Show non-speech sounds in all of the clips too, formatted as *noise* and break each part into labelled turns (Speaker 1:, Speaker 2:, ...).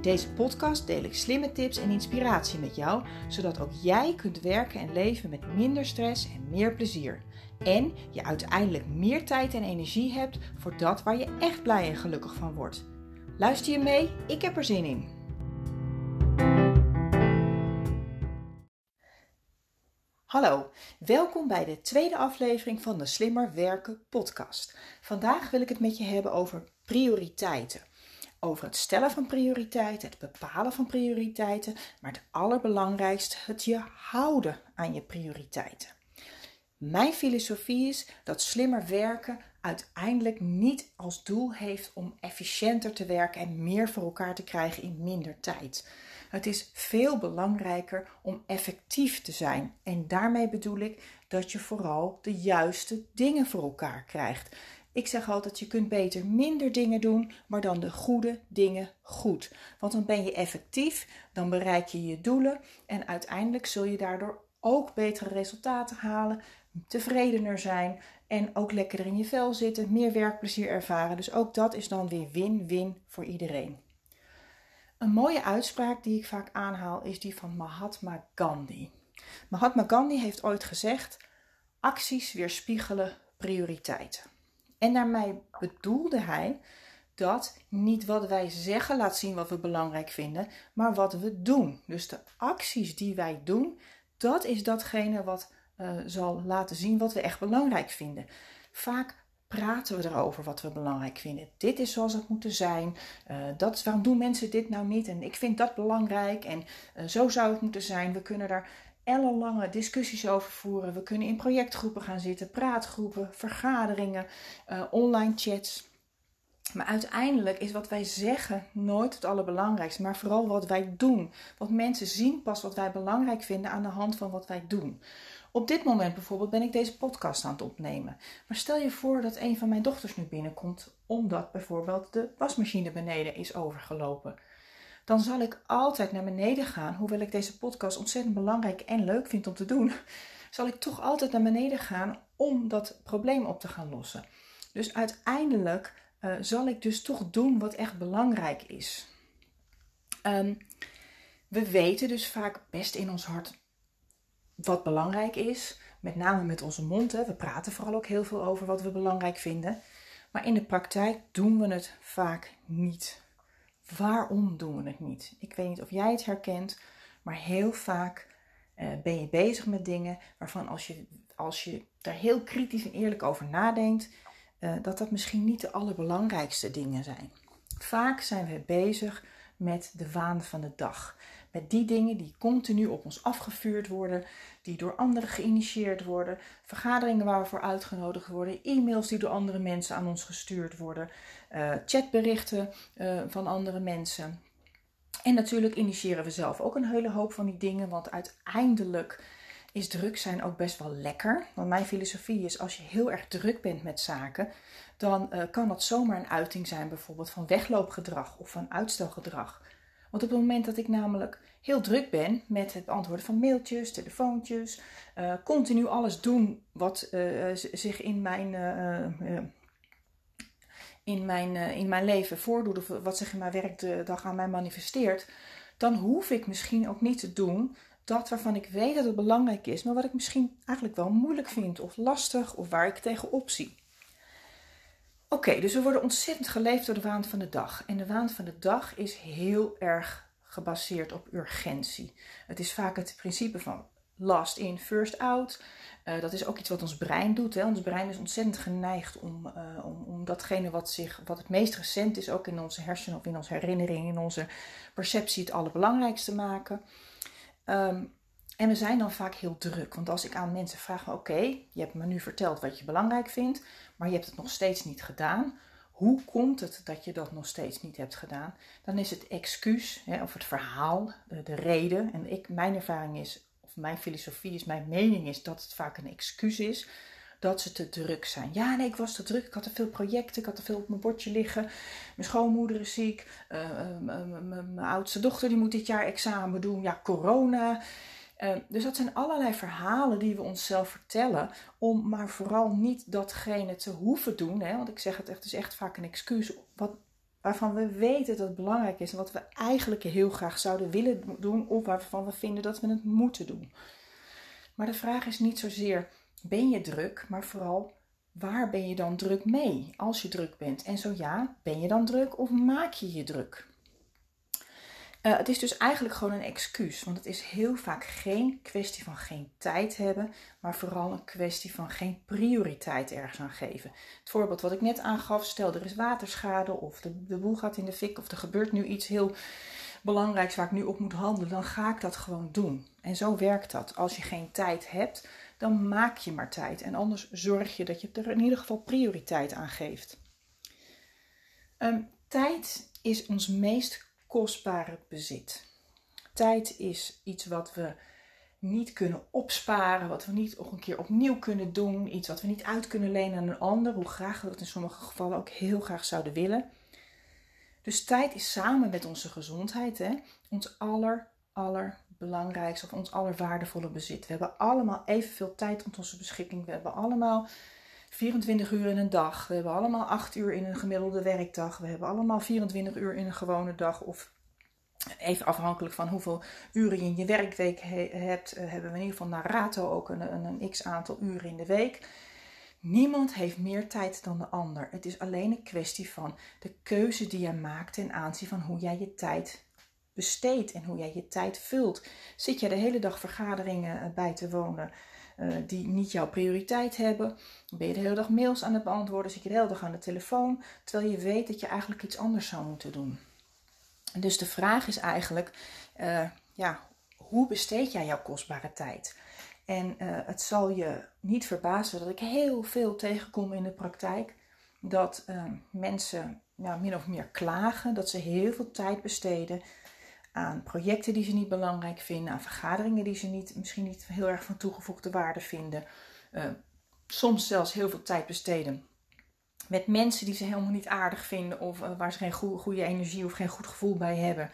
Speaker 1: In deze podcast deel ik slimme tips en inspiratie met jou, zodat ook jij kunt werken en leven met minder stress en meer plezier. En je uiteindelijk meer tijd en energie hebt voor dat waar je echt blij en gelukkig van wordt. Luister je mee? Ik heb er zin in. Hallo, welkom bij de tweede aflevering van de Slimmer Werken podcast. Vandaag wil ik het met je hebben over prioriteiten. Over het stellen van prioriteiten, het bepalen van prioriteiten, maar het allerbelangrijkste, het je houden aan je prioriteiten. Mijn filosofie is dat slimmer werken uiteindelijk niet als doel heeft om efficiënter te werken en meer voor elkaar te krijgen in minder tijd. Het is veel belangrijker om effectief te zijn. En daarmee bedoel ik dat je vooral de juiste dingen voor elkaar krijgt. Ik zeg altijd: je kunt beter minder dingen doen, maar dan de goede dingen goed. Want dan ben je effectief, dan bereik je je doelen en uiteindelijk zul je daardoor ook betere resultaten halen, tevredener zijn en ook lekkerder in je vel zitten, meer werkplezier ervaren. Dus ook dat is dan weer win-win voor iedereen. Een mooie uitspraak die ik vaak aanhaal is die van Mahatma Gandhi. Mahatma Gandhi heeft ooit gezegd: acties weerspiegelen prioriteiten. En daarmee bedoelde hij dat niet wat wij zeggen laat zien wat we belangrijk vinden, maar wat we doen. Dus de acties die wij doen, dat is datgene wat uh, zal laten zien wat we echt belangrijk vinden. Vaak praten we erover wat we belangrijk vinden. Dit is zoals het moet zijn. Uh, dat, waarom doen mensen dit nou niet? En ik vind dat belangrijk. En uh, zo zou het moeten zijn. We kunnen daar ellenlange discussies over voeren. We kunnen in projectgroepen gaan zitten, praatgroepen, vergaderingen, uh, online chats. Maar uiteindelijk is wat wij zeggen nooit het allerbelangrijkste, maar vooral wat wij doen. Want mensen zien pas wat wij belangrijk vinden aan de hand van wat wij doen. Op dit moment bijvoorbeeld ben ik deze podcast aan het opnemen. Maar stel je voor dat een van mijn dochters nu binnenkomt omdat bijvoorbeeld de wasmachine beneden is overgelopen. Dan zal ik altijd naar beneden gaan, hoewel ik deze podcast ontzettend belangrijk en leuk vind om te doen. *laughs* Zal ik toch altijd naar beneden gaan om dat probleem op te gaan lossen. Dus uiteindelijk uh, zal ik dus toch doen wat echt belangrijk is. Um, we weten dus vaak best in ons hart wat belangrijk is, met name met onze mond. Hè. We praten vooral ook heel veel over wat we belangrijk vinden. Maar in de praktijk doen we het vaak niet. Waarom doen we het niet? Ik weet niet of jij het herkent, maar heel vaak uh, ben je bezig met dingen waarvan als je, als je daar heel kritisch en eerlijk over nadenkt, uh, dat dat misschien niet de allerbelangrijkste dingen zijn. Vaak zijn we bezig met de waan van de dag. Met die dingen die continu op ons afgevuurd worden, die door anderen geïnitieerd worden, vergaderingen waar we voor uitgenodigd worden, e-mails die door andere mensen aan ons gestuurd worden, uh, chatberichten uh, van andere mensen. En natuurlijk initiëren we zelf ook een hele hoop van die dingen, want uiteindelijk is druk zijn ook best wel lekker. Want mijn filosofie is als je heel erg druk bent met zaken, dan uh, kan dat zomaar een uiting zijn bijvoorbeeld van wegloopgedrag of van uitstelgedrag. Want op het moment dat ik namelijk heel druk ben met het beantwoorden van mailtjes, telefoontjes, continu alles doen wat zich in mijn, in, mijn, in mijn leven voordoet of wat zich in mijn werkdag aan mij manifesteert, dan hoef ik misschien ook niet te doen dat waarvan ik weet dat het belangrijk is, maar wat ik misschien eigenlijk wel moeilijk vind of lastig of waar ik tegenop zie. Oké, dus we worden ontzettend geleefd door de waan van de dag. En de waan van de dag is heel erg gebaseerd op urgentie. Het is vaak het principe van last in, first out. Uh, dat is ook iets wat ons brein doet. Hè. Ons brein is ontzettend geneigd om, uh, om, om datgene wat, zich, wat het meest recent is, ook in onze hersenen of in onze herinnering, in onze perceptie, het allerbelangrijkste maken. Um, en we zijn dan vaak heel druk. Want als ik aan mensen vraag: Oké, je hebt me nu verteld wat je belangrijk vindt, maar je hebt het nog steeds niet gedaan. hoe komt het dat je dat nog steeds niet hebt gedaan? Dan is het excuus of het verhaal, de reden. En ik, mijn ervaring is, mijn filosofie is, mijn mening is dat het vaak een excuus is dat ze te druk zijn. Ja, nee, ik was te druk. Ik had te veel projecten. Ik had te veel op mijn bordje liggen. Mijn schoonmoeder is ziek. Uh, mijn oudste dochter die moet dit jaar examen doen. Ja, corona. Uh, dus dat zijn allerlei verhalen die we onszelf vertellen. Om maar vooral niet datgene te hoeven doen. Hè? Want ik zeg het echt, het is echt vaak een excuus. Wat, waarvan we weten dat het belangrijk is. En wat we eigenlijk heel graag zouden willen doen. Of waarvan we vinden dat we het moeten doen. Maar de vraag is niet zozeer ben je druk, maar vooral waar ben je dan druk mee als je druk bent? En zo ja, ben je dan druk of maak je je druk? Uh, het is dus eigenlijk gewoon een excuus, want het is heel vaak geen kwestie van geen tijd hebben, maar vooral een kwestie van geen prioriteit ergens aan geven. Het voorbeeld wat ik net aangaf, stel er is waterschade of de, de boel gaat in de fik of er gebeurt nu iets heel belangrijks waar ik nu op moet handelen, dan ga ik dat gewoon doen. En zo werkt dat. Als je geen tijd hebt, dan maak je maar tijd. En anders zorg je dat je er in ieder geval prioriteit aan geeft. Um, tijd is ons meest kostbare bezit. Tijd is iets wat we niet kunnen opsparen, wat we niet nog een keer opnieuw kunnen doen, iets wat we niet uit kunnen lenen aan een ander, hoe graag we dat in sommige gevallen ook heel graag zouden willen. Dus tijd is samen met onze gezondheid hè, ons aller, allerbelangrijkste of ons allerwaardevolle bezit. We hebben allemaal evenveel tijd tot onze beschikking. We hebben allemaal 24 uur in een dag. We hebben allemaal 8 uur in een gemiddelde werkdag. We hebben allemaal 24 uur in een gewone dag. Of even afhankelijk van hoeveel uren je in je werkweek hebt, eh, hebben we in ieder geval naar rato ook een, een, een x aantal uren in de week. Niemand heeft meer tijd dan de ander. Het is alleen een kwestie van de keuze die je maakt ten aanzien van hoe jij je tijd besteedt en hoe jij je tijd vult. Zit je de hele dag vergaderingen eh, bij te wonen uh, die niet jouw prioriteit hebben? Ben je de hele dag mails aan het beantwoorden? Zit je de hele dag aan de telefoon? Terwijl je weet dat je eigenlijk iets anders zou moeten doen. Dus de vraag is eigenlijk, uh, ja, hoe besteed jij jouw kostbare tijd? En uh, het zal je niet verbazen dat ik heel veel tegenkom in de praktijk. Dat mensen ja, min of meer klagen dat ze heel veel tijd besteden aan projecten die ze niet belangrijk vinden, aan vergaderingen die ze niet, misschien niet heel erg van toegevoegde waarde vinden. Uh, soms zelfs heel veel tijd besteden met mensen die ze helemaal niet aardig vinden of waar ze geen goede, energie of geen goed gevoel bij hebben.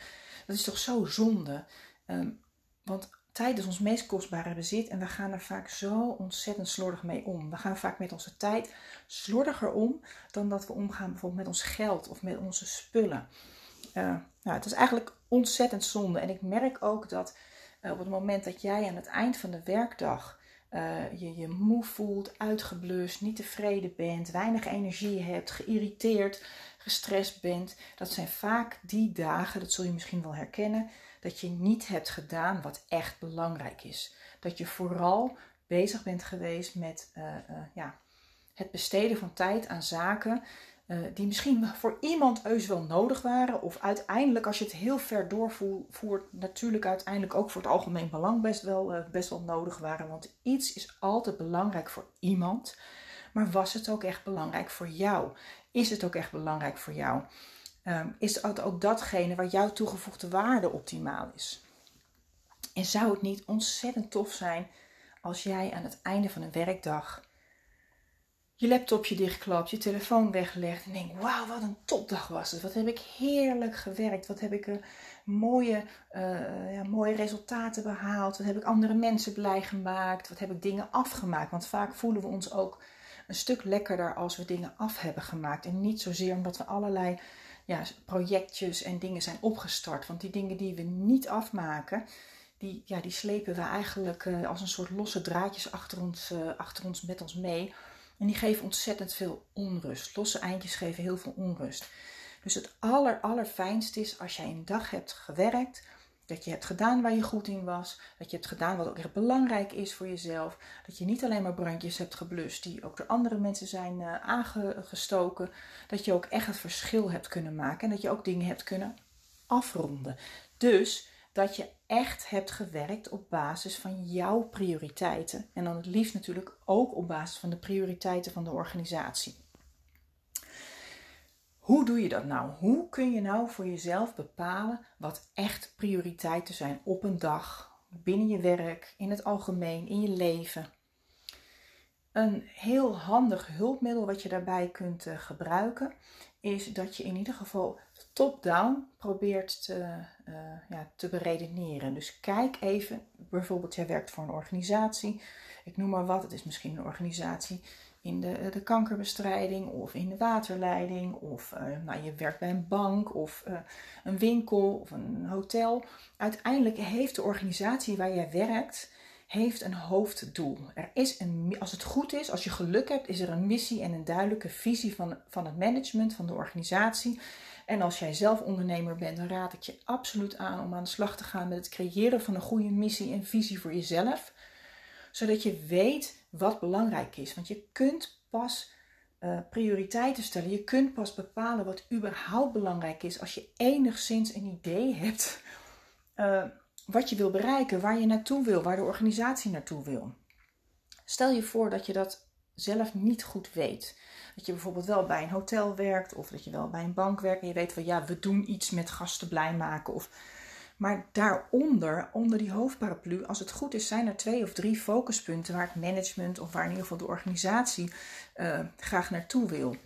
Speaker 1: Dat is toch zo zonde. Um, want Tijd is ons meest kostbare bezit en we gaan er vaak zo ontzettend slordig mee om. We gaan vaak met onze tijd slordiger om dan dat we omgaan bijvoorbeeld met ons geld of met onze spullen. Uh, nou, het is eigenlijk ontzettend zonde. En ik merk ook dat uh, op het moment dat jij aan het eind van de werkdag uh, je je moe voelt, uitgeblust, niet tevreden bent, weinig energie hebt, geïrriteerd, gestrest bent, dat zijn vaak die dagen, dat zul je misschien wel herkennen, dat je niet hebt gedaan wat echt belangrijk is. Dat je vooral bezig bent geweest met uh, ja, het besteden van tijd aan zaken uh, die misschien voor iemand heus wel nodig waren. Of uiteindelijk, als je het heel ver doorvoert, natuurlijk uiteindelijk ook voor het algemeen belang best wel, best wel nodig waren. Want iets is altijd belangrijk voor iemand. Maar was het ook echt belangrijk voor jou? Is het ook echt belangrijk voor jou? um, is het ook datgene waar jouw toegevoegde waarde optimaal is. En zou het niet ontzettend tof zijn als jij aan het einde van een werkdag je laptopje dichtklapt, je telefoon weglegt en denkt: Wauw, wat een topdag was het. Wat heb ik heerlijk gewerkt. Wat heb ik mooie, uh, ja, mooie resultaten behaald. Wat heb ik andere mensen blij gemaakt. Wat heb ik dingen afgemaakt. Want vaak voelen we ons ook een stuk lekkerder als we dingen af hebben gemaakt. En niet zozeer omdat we allerlei ja, projectjes en dingen zijn opgestart. Want die dingen die we niet afmaken, die, ja, die slepen we eigenlijk uh, als een soort losse draadjes achter ons, uh, achter ons met ons mee. En die geven ontzettend veel onrust. Losse eindjes geven heel veel onrust. Dus het aller, allerfijnst is als jij een dag hebt gewerkt dat je hebt gedaan waar je goed in was. Dat je hebt gedaan wat ook echt belangrijk is voor jezelf. Dat je niet alleen maar brandjes hebt geblust die ook door andere mensen zijn uh, aangestoken. Dat je ook echt het verschil hebt kunnen maken. En dat je ook dingen hebt kunnen afronden. Dus dat je echt hebt gewerkt op basis van jouw prioriteiten. En dan het liefst natuurlijk ook op basis van de prioriteiten van de organisatie. Hoe doe je dat nou? Hoe kun je nou voor jezelf bepalen wat echt prioriteiten zijn op een dag, binnen je werk, in het algemeen, in je leven? Een heel handig hulpmiddel wat je daarbij kunt uh, gebruiken is dat je in ieder geval top-down probeert te, uh, ja, te beredeneren. Dus kijk even, bijvoorbeeld jij werkt voor een organisatie, ik noem maar wat, het is misschien een organisatie in de, eh, de kankerbestrijding of in de waterleiding of nou, je werkt bij een bank of een winkel of een hotel. Uiteindelijk heeft de organisatie waar jij werkt heeft een hoofddoel. Er is een, als het goed is, als je geluk hebt, is er een missie en een duidelijke visie van, van het management, van de organisatie. En als jij zelf ondernemer bent, dan raad ik je absoluut aan om aan de slag te gaan met het creëren van een goede missie en visie voor jezelf. Zodat je weet wat belangrijk is. Want je kunt pas uh, prioriteiten stellen. Je kunt pas bepalen wat überhaupt belangrijk is als je enigszins een idee hebt. Uh, wat je wil bereiken, waar je naartoe wil, waar de organisatie naartoe wil. Stel je voor dat je dat zelf niet goed weet. Dat je bijvoorbeeld wel bij een hotel werkt of dat je wel bij een bank werkt en je weet van ja, we doen iets met gasten blij maken. Of... Maar daaronder, onder die hoofdparaplu, als het goed is, zijn er twee of drie focuspunten waar het management of waar in ieder geval de organisatie uh, graag naartoe wil.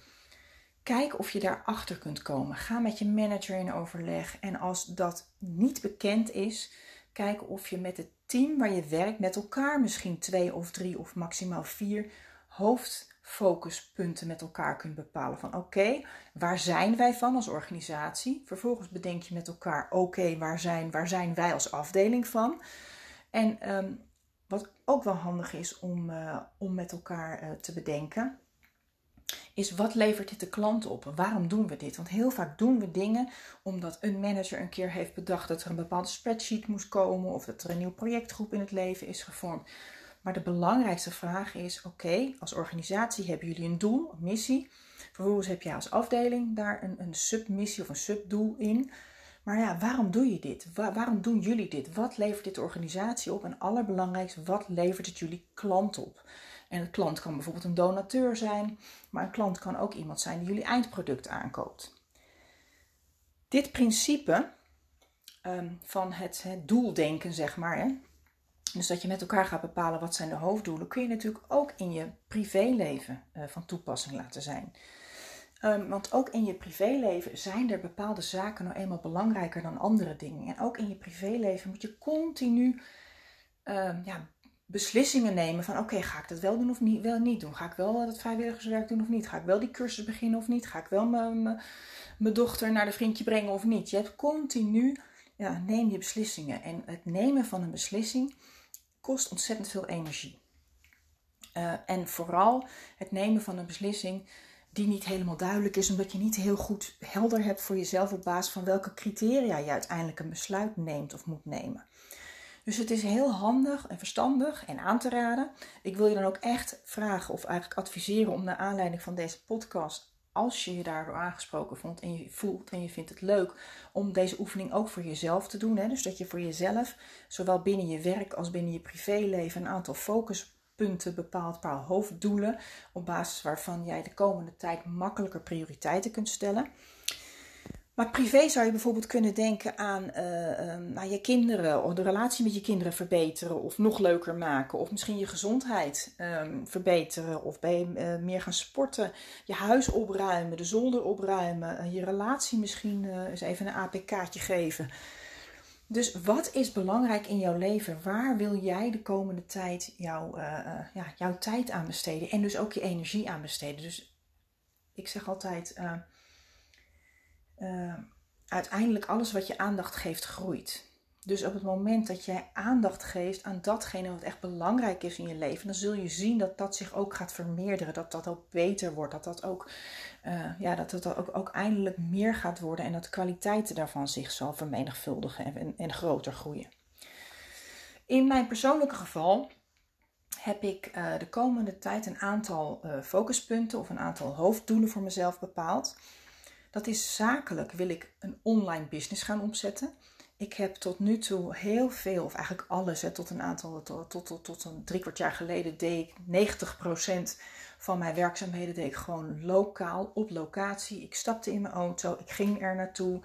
Speaker 1: Kijk of je daarachter kunt komen. Ga met je manager in overleg. En als dat niet bekend is, Kijken of je met het team waar je werkt, met elkaar misschien twee of drie of maximaal vier hoofdfocuspunten met elkaar kunt bepalen. Van oké, waar zijn wij van als organisatie? Vervolgens bedenk je met elkaar, oké, waar, zijn, waar zijn wij als afdeling van? En um, wat ook wel handig is om, uh, om met elkaar uh, te bedenken, is wat levert dit de klant op? Waarom doen we dit? Want heel vaak doen we dingen omdat een manager een keer heeft bedacht dat er een bepaalde spreadsheet moest komen of dat er een nieuw projectgroep in het leven is gevormd. Maar de belangrijkste vraag is: oké, als organisatie hebben jullie een doel, een missie. Vervolgens heb jij als afdeling daar een, een submissie of een subdoel in. Maar ja, waarom doe je dit? waarom doen jullie dit? Wat levert dit de organisatie op? En allerbelangrijkste, wat levert het jullie klant op? En een klant kan bijvoorbeeld een donateur zijn, maar een klant kan ook iemand zijn die jullie eindproduct aankoopt. Dit principe um, van het, doeldenken, zeg maar, hè, dus dat je met elkaar gaat bepalen wat zijn de hoofddoelen, kun je natuurlijk ook in je privéleven uh, van toepassing laten zijn. Um, want ook in je privéleven zijn er bepaalde zaken nou eenmaal belangrijker dan andere dingen. En ook in je privéleven moet je continu um, ja, beslissingen nemen van oké, ga ik dat wel doen of niet, wel niet doen? Ga ik wel dat vrijwilligerswerk doen of niet? Ga ik wel die cursus beginnen of niet? Ga ik wel mijn dochter naar de vriendje brengen of niet? Je hebt continu, ja, neem je beslissingen. En het nemen van een beslissing kost ontzettend veel energie. Uh, en vooral het nemen van een beslissing die niet helemaal duidelijk is, omdat je niet heel goed helder hebt voor jezelf op basis van welke criteria je uiteindelijk een besluit neemt of moet nemen. Dus het is heel handig en verstandig en aan te raden. Ik wil je dan ook echt vragen of eigenlijk adviseren om naar aanleiding van deze podcast, als je je daardoor aangesproken vond en je voelt en je vindt het leuk om deze oefening ook voor jezelf te doen. Hè? Dus dat je voor jezelf, zowel binnen je werk als binnen je privéleven, een aantal focuspunten bepaalt, een paar hoofddoelen, op basis waarvan jij de komende tijd makkelijker prioriteiten kunt stellen. Maar privé zou je bijvoorbeeld kunnen denken aan uh, je kinderen, of de relatie met je kinderen verbeteren of nog leuker maken. Of misschien je gezondheid um, verbeteren of bij, uh, meer gaan sporten. Je huis opruimen, de zolder opruimen, je relatie misschien eens even een APK'tje geven. Dus wat is belangrijk in jouw leven? Waar wil jij de komende tijd jouw, ja, jouw tijd aan besteden? En dus ook je energie aan besteden. Dus ik zeg altijd uiteindelijk alles wat je aandacht geeft groeit. Dus op het moment dat jij aandacht geeft aan datgene wat echt belangrijk is in je leven, dan zul je zien dat dat zich ook gaat vermeerderen, dat dat ook beter wordt, dat dat ook, uh, ja, dat het ook, ook eindelijk meer gaat worden en dat de kwaliteiten daarvan zich zal vermenigvuldigen en, en groter groeien. In mijn persoonlijke geval heb ik uh, de komende tijd een aantal focuspunten of een aantal hoofddoelen voor mezelf bepaald. Dat is zakelijk wil ik een online business gaan opzetten. Ik heb tot nu toe heel veel, of eigenlijk alles, hè, tot een aantal, tot, tot, tot, een drie kwart jaar geleden deed ik 90% van mijn werkzaamheden deed ik gewoon lokaal, op locatie. Ik stapte in mijn auto, ik ging er naartoe.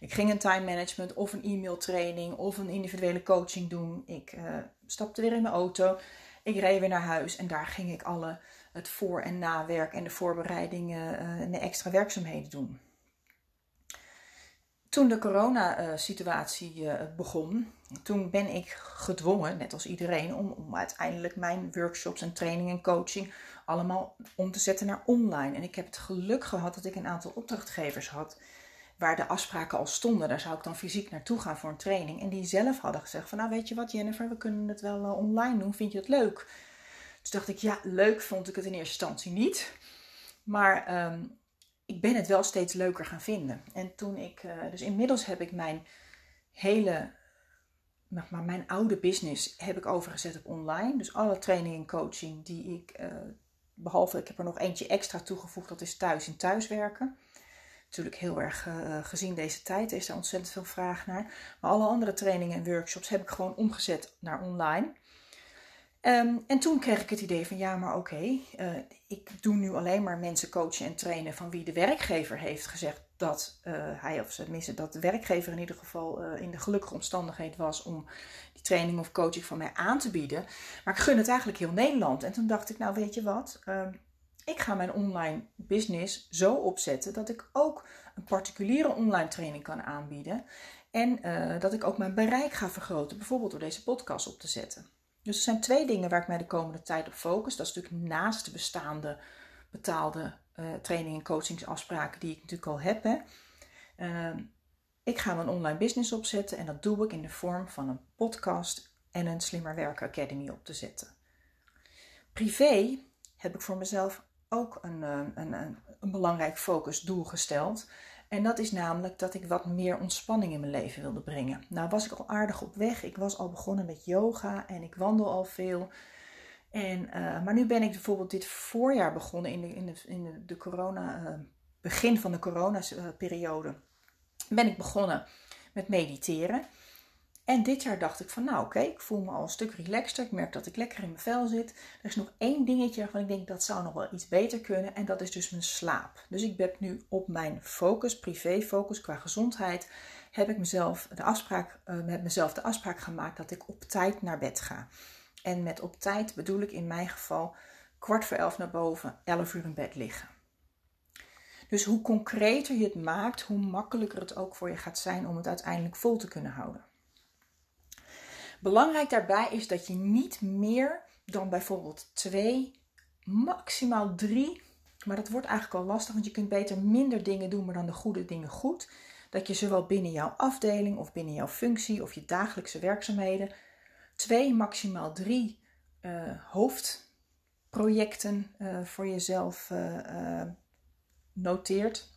Speaker 1: Ik ging een time management of een e-mail training of een individuele coaching doen. Ik uh, stapte weer in mijn auto. Ik reed weer naar huis en daar ging ik alle het voor- en nawerk en de voorbereidingen uh, en de extra werkzaamheden doen. Toen de coronasituatie uh, begon, toen ben ik gedwongen, net als iedereen, om, uiteindelijk mijn workshops en training en coaching allemaal om te zetten naar online. En ik heb het geluk gehad dat ik een aantal opdrachtgevers had waar de afspraken al stonden. Daar zou ik dan fysiek naartoe gaan voor een training. En die zelf hadden gezegd van nou weet je wat Jennifer, we kunnen het wel uh, online doen. Vind je het leuk? Dus dacht ik ja, leuk vond ik het in eerste instantie niet. Maar um, ik ben het wel steeds leuker gaan vinden. En toen ik, uh, dus inmiddels heb ik mijn hele, maar mijn oude business heb ik overgezet op online. Dus alle training en coaching die ik, uh, behalve ik heb er nog eentje extra toegevoegd, dat is thuis en thuiswerken. Natuurlijk heel erg uh, gezien deze tijd is er ontzettend veel vraag naar. Maar alle andere trainingen en workshops heb ik gewoon omgezet naar online. Um, en toen kreeg ik het idee van ja, maar oké, uh, ik doe nu alleen maar mensen coachen en trainen van wie de werkgever heeft gezegd dat uh, hij of ze dat de werkgever in ieder geval uh, in de gelukkige omstandigheid was om die training of coaching van mij aan te bieden. Maar ik gun het eigenlijk heel Nederland. En toen dacht ik, nou weet je wat, ik ga mijn online business zo opzetten dat ik ook een particuliere online training kan aanbieden. En dat ik ook mijn bereik ga vergroten, bijvoorbeeld door deze podcast op te zetten. Dus er zijn twee dingen waar ik mij de komende tijd op focus. Dat is natuurlijk naast de bestaande betaalde uh, training- en coachingsafspraken die ik natuurlijk al heb. Hè. Uh, ik ga een online business opzetten en dat doe ik in de vorm van een podcast en een Slimmer Werken Academy op te zetten. Privé heb ik voor mezelf ook een, eh, een, een, een belangrijk focusdoel gesteld. En dat is namelijk dat ik wat meer ontspanning in mijn leven wilde brengen. Nou was ik al aardig op weg. Ik was al begonnen met yoga en ik wandel al veel. En, uh, maar nu ben ik bijvoorbeeld dit voorjaar begonnen in de, in de, in de, de corona, uh, begin van de coronaperiode. Ben ik begonnen met mediteren. En dit jaar dacht ik van nou oké, ik voel me al een stuk relaxter. Ik merk dat ik lekker in mijn vel zit. Er is nog één dingetje waarvan ik denk dat zou nog wel iets beter kunnen. En dat is dus mijn slaap. Dus ik ben nu op mijn focus, privé focus qua gezondheid. Heb ik mezelf de afspraak, uh, met mezelf de afspraak gemaakt dat ik op tijd naar bed ga. En met op tijd bedoel ik in mijn geval kwart voor elf naar boven, elf uur in bed liggen. Dus hoe concreter je het maakt, hoe makkelijker het ook voor je gaat zijn om het uiteindelijk vol te kunnen houden. Belangrijk daarbij is dat je niet meer dan bijvoorbeeld twee, maximaal drie, maar dat wordt eigenlijk al lastig, want je kunt beter minder dingen doen, maar dan de goede dingen goed. Dat je zowel binnen jouw afdeling of binnen jouw functie of je dagelijkse werkzaamheden twee, maximaal drie uh, hoofdprojecten uh, voor jezelf uh, noteert.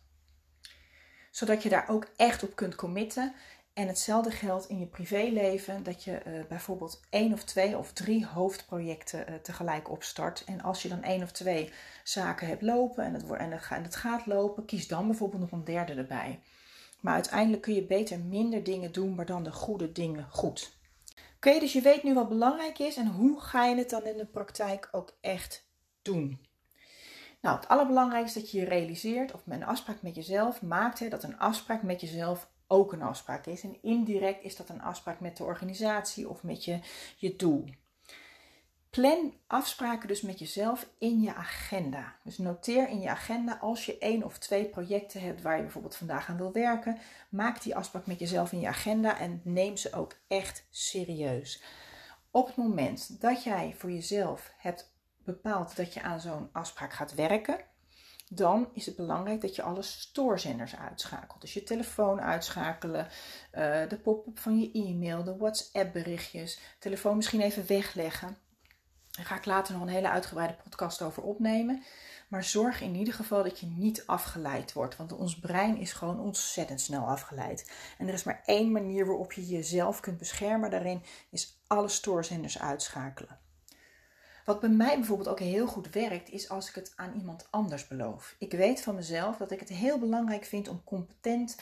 Speaker 1: Zodat je daar ook echt op kunt committen. En hetzelfde geldt in je privéleven, dat je uh, bijvoorbeeld één of twee of drie hoofdprojecten uh, tegelijk opstart. En als je dan één of twee zaken hebt lopen en het, en, gaat lopen, kies dan bijvoorbeeld nog een derde erbij. Maar uiteindelijk kun je beter minder dingen doen, maar dan de goede dingen goed. Oké, dus je weet nu wat belangrijk is en hoe ga je het dan in de praktijk ook echt doen. Nou, het allerbelangrijkste dat je je realiseert of een afspraak met jezelf maakt, hè, dat een afspraak met jezelf ook een afspraak is. En indirect is dat een afspraak met de organisatie of met je, je doel. Plan afspraken dus met jezelf in je agenda. Dus noteer in je agenda als je één of twee projecten hebt waar je bijvoorbeeld vandaag aan wil werken. Maak die afspraak met jezelf in je agenda en neem ze ook echt serieus. Op het moment dat jij voor jezelf hebt bepaald dat je aan zo'n afspraak gaat werken, dan is het belangrijk dat je alle stoorzenders uitschakelt. Dus je telefoon uitschakelen, uh, de pop-up van je e-mail, de WhatsApp berichtjes, telefoon misschien even wegleggen. Daar ga ik later nog een hele uitgebreide podcast over opnemen. Maar zorg in ieder geval dat je niet afgeleid wordt. Want ons brein is gewoon ontzettend snel afgeleid. En er is maar één manier waarop je jezelf kunt beschermen. Daarin is alle stoorzenders uitschakelen. Wat bij mij bijvoorbeeld ook heel goed werkt, is als ik het aan iemand anders beloof. Ik weet van mezelf dat ik het heel belangrijk vind om competent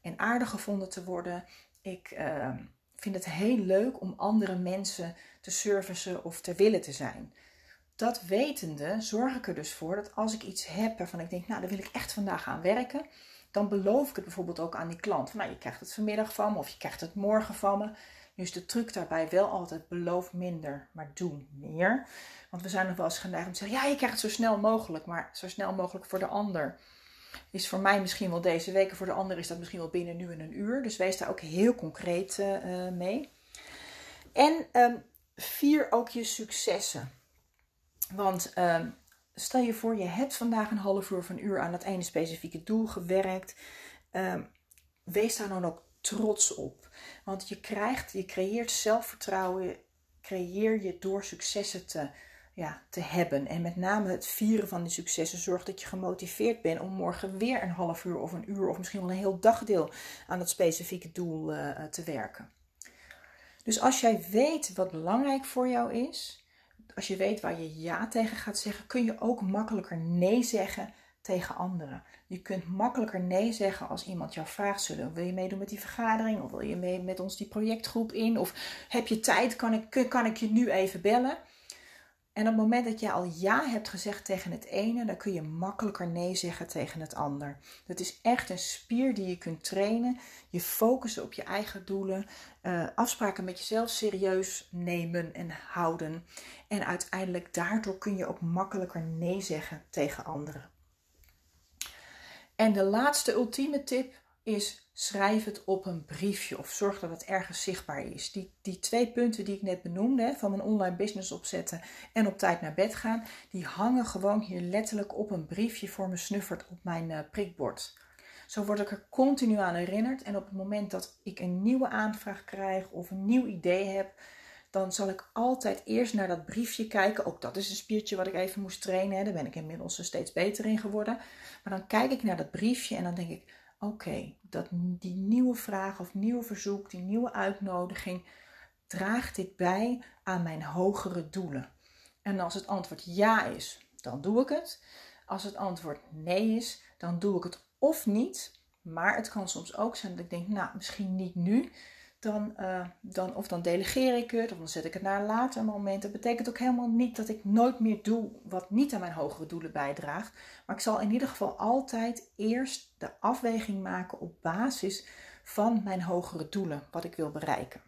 Speaker 1: en aardig gevonden te worden. Ik uh, vind het heel leuk om andere mensen te servicen of te willen te zijn. dat wetende zorg ik er dus voor dat als ik iets heb waarvan ik denk, nou, daar wil ik echt vandaag aan werken, dan beloof ik het bijvoorbeeld ook aan die klant. Nou, je krijgt het vanmiddag van me of je krijgt het morgen van me. Nu is de truc daarbij wel altijd beloof minder, maar doe meer. Want we zijn nog wel eens geneigd om te zeggen, ja, je krijgt het zo snel mogelijk, maar zo snel mogelijk voor de ander is voor mij misschien wel deze week, voor de ander is dat misschien wel binnen nu en een uur. Dus wees daar ook heel concreet uh, mee. En um, vier ook je successen. Want um, stel je voor, je hebt vandaag een half uur of een uur aan dat ene specifieke doel gewerkt. Um, wees daar dan ook trots op. Want je krijgt, je creëert zelfvertrouwen, creëer je door successen te ja, te hebben. En met name het vieren van die successen zorgt dat je gemotiveerd bent om morgen weer een half uur of een uur of misschien wel een heel dagdeel aan dat specifieke doel uh, te werken. Dus als jij weet wat belangrijk voor jou is, als je weet waar je ja tegen gaat zeggen, kun je ook makkelijker nee zeggen tegen anderen. Je kunt makkelijker nee zeggen als iemand jou vraagt: zullen, wil je meedoen met die vergadering? Of wil je mee met ons die projectgroep in? Of heb je tijd? Kan ik, kan ik je nu even bellen? En op het moment dat je al ja hebt gezegd tegen het ene, dan kun je makkelijker nee zeggen tegen het ander. Dat is echt een spier die je kunt trainen. Je focussen op je eigen doelen, uh, afspraken met jezelf serieus nemen en houden. En uiteindelijk daardoor kun je ook makkelijker nee zeggen tegen anderen. En de laatste ultieme tip is schrijf het op een briefje of zorg dat het ergens zichtbaar is. Die, die twee punten die ik net benoemde, van een online business opzetten en op tijd naar bed gaan, die hangen gewoon hier letterlijk op een briefje voor me snuffert op mijn uh, prikbord. Zo word ik er continu aan herinnerd en op het moment dat ik een nieuwe aanvraag krijg of een nieuw idee heb, dan zal ik altijd eerst naar dat briefje kijken. Ook dat is een spiertje wat ik even moest trainen. Daar ben ik inmiddels steeds beter in geworden. Maar dan kijk ik naar dat briefje en dan denk ik: oké, dat die nieuwe vraag of nieuwe verzoek, die nieuwe uitnodiging, draagt dit bij aan mijn hogere doelen? En als het antwoord ja is, dan doe ik het. Als het antwoord nee is, dan doe ik het of niet. Maar het kan soms ook zijn dat ik denk, nou, misschien niet nu dan, uh, dan, of dan delegeer ik het, of dan zet ik het naar een later moment. Dat betekent ook helemaal niet dat ik nooit meer doe wat niet aan mijn hogere doelen bijdraagt. Maar ik zal in ieder geval altijd eerst de afweging maken op basis van mijn hogere doelen, wat ik wil bereiken.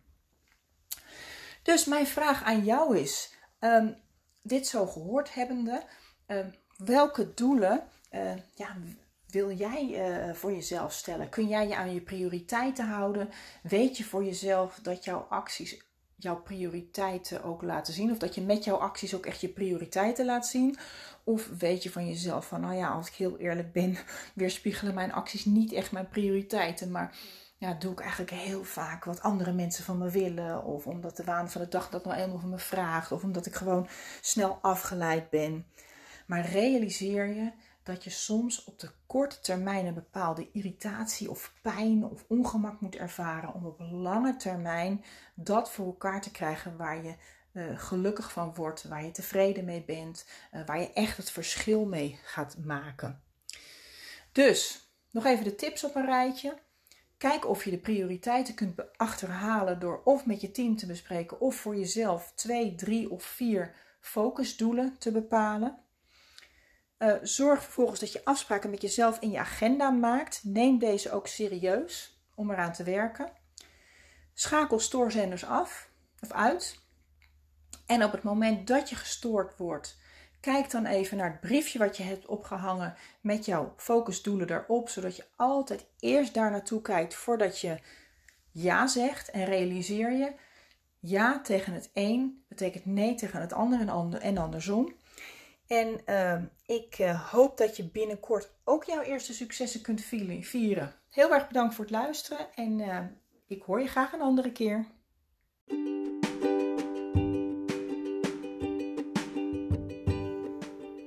Speaker 1: Dus mijn vraag aan jou is: um, dit zo gehoord hebbende, um, welke doelen uh, ja, wil jij uh, voor jezelf stellen? Kun jij je aan je prioriteiten houden? Weet je voor jezelf dat jouw acties jouw prioriteiten ook laten zien? Of dat je met jouw acties ook echt je prioriteiten laat zien? Of weet je van jezelf van, nou ja, als ik heel eerlijk ben, *laughs* weerspiegelen mijn acties niet echt mijn prioriteiten. Maar ja, doe ik eigenlijk heel vaak wat andere mensen van me willen. Of omdat de waan van de dag dat nou eenmaal van me vraagt. Of omdat ik gewoon snel afgeleid ben. Maar realiseer je dat je soms op de korte termijn een bepaalde irritatie of pijn of ongemak moet ervaren om op lange termijn dat voor elkaar te krijgen waar je uh, gelukkig van wordt, waar je tevreden mee bent, uh, waar je echt het verschil mee gaat maken. Dus nog even de tips op een rijtje. Kijk of je de prioriteiten kunt achterhalen door of met je team te bespreken of voor jezelf twee, drie of vier focusdoelen te bepalen. Uh, zorg vervolgens dat je afspraken met jezelf in je agenda maakt. Neem deze ook serieus om eraan te werken. Schakel stoorzenders af of uit. En op het moment dat je gestoord wordt, kijk dan even naar het briefje wat je hebt opgehangen met jouw focusdoelen erop, zodat je altijd eerst daar naartoe kijkt voordat je ja zegt en realiseer je ja tegen het een betekent nee tegen het ander en andersom. En uh, ik uh, hoop dat je binnenkort ook jouw eerste successen kunt vieren. Heel erg bedankt voor het luisteren en uh, ik hoor je graag een andere keer.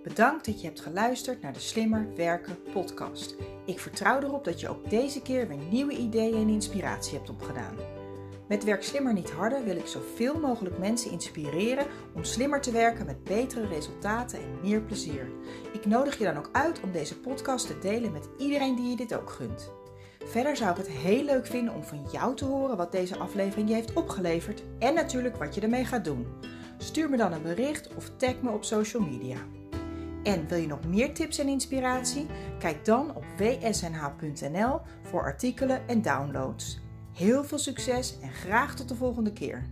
Speaker 1: Bedankt dat je hebt geluisterd naar de Slimmer Werken podcast. Ik vertrouw erop dat je ook deze keer weer nieuwe ideeën en inspiratie hebt opgedaan. Met Werk Slimmer Niet Harder wil ik zoveel mogelijk mensen inspireren om slimmer te werken met betere resultaten en meer plezier. Ik nodig je dan ook uit om deze podcast te delen met iedereen die je dit ook gunt. Verder zou ik het heel leuk vinden om van jou te horen wat deze aflevering je heeft opgeleverd en natuurlijk wat je ermee gaat doen. Stuur me dan een bericht of tag me op social media. En wil je nog meer tips en inspiratie? Kijk dan op wsnh.nl voor artikelen en downloads. Heel veel succes en graag tot de volgende keer.